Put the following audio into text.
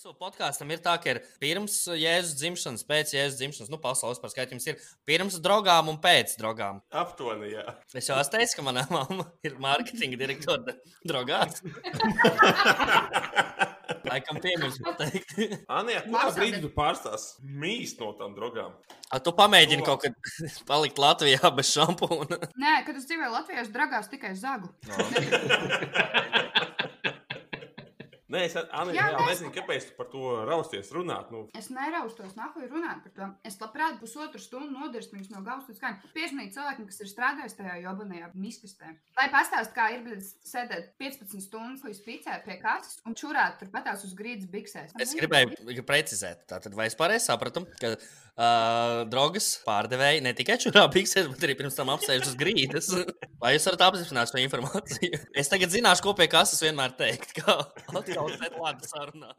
Jūsu podkāstam ir tā, ka ir pirms jēzus dzimšanas, pēc jēzus dzimšanas, nu, pasaules par skaitu jums ir pirms drogām un pēc drogām. Aptuveni, jā. Es jau esmu teicis, ka manā mamma ir mārketinga direktore drogās. Laikam piemirst pateikt. Anija, kurā brīdī tu pārstās mīst no tām drogām? A, tu pamēģini kaut kad palikt Latvijā bez šampūna. Nē, kad es dzīvoju Latvijā, es dragās tikai zagu. Nē, es Anija, Jā, jā, mēs- nezinu, kāpēc tu par to rausties runāt. Nu, Es neraustos, nahuj runāt par to. Es labprāt pusotru stundu nodirstu viņus no galvas līdz kājām. Piesmīt cilvēkiem, kas ir strādājis tajā jobanajā miskastē. Lai pastāst, kā ir bijis sēdēt 15 stundas līdz picē pie kases un čurāt turpatās uz grīdas biksēs. Es gribēju precizēt, tātad, vai es pareizi sapratu, ka uh, drogas pārdevēji ne tikai čurā biksēs, bet arī pirms tam apsēž uz grīdas. Vai jūs varat apstiprināt šo informāciju? Es tagad zināšu, ko pie kases vienmēr teikt. Kā atkal sēt labi sarunā.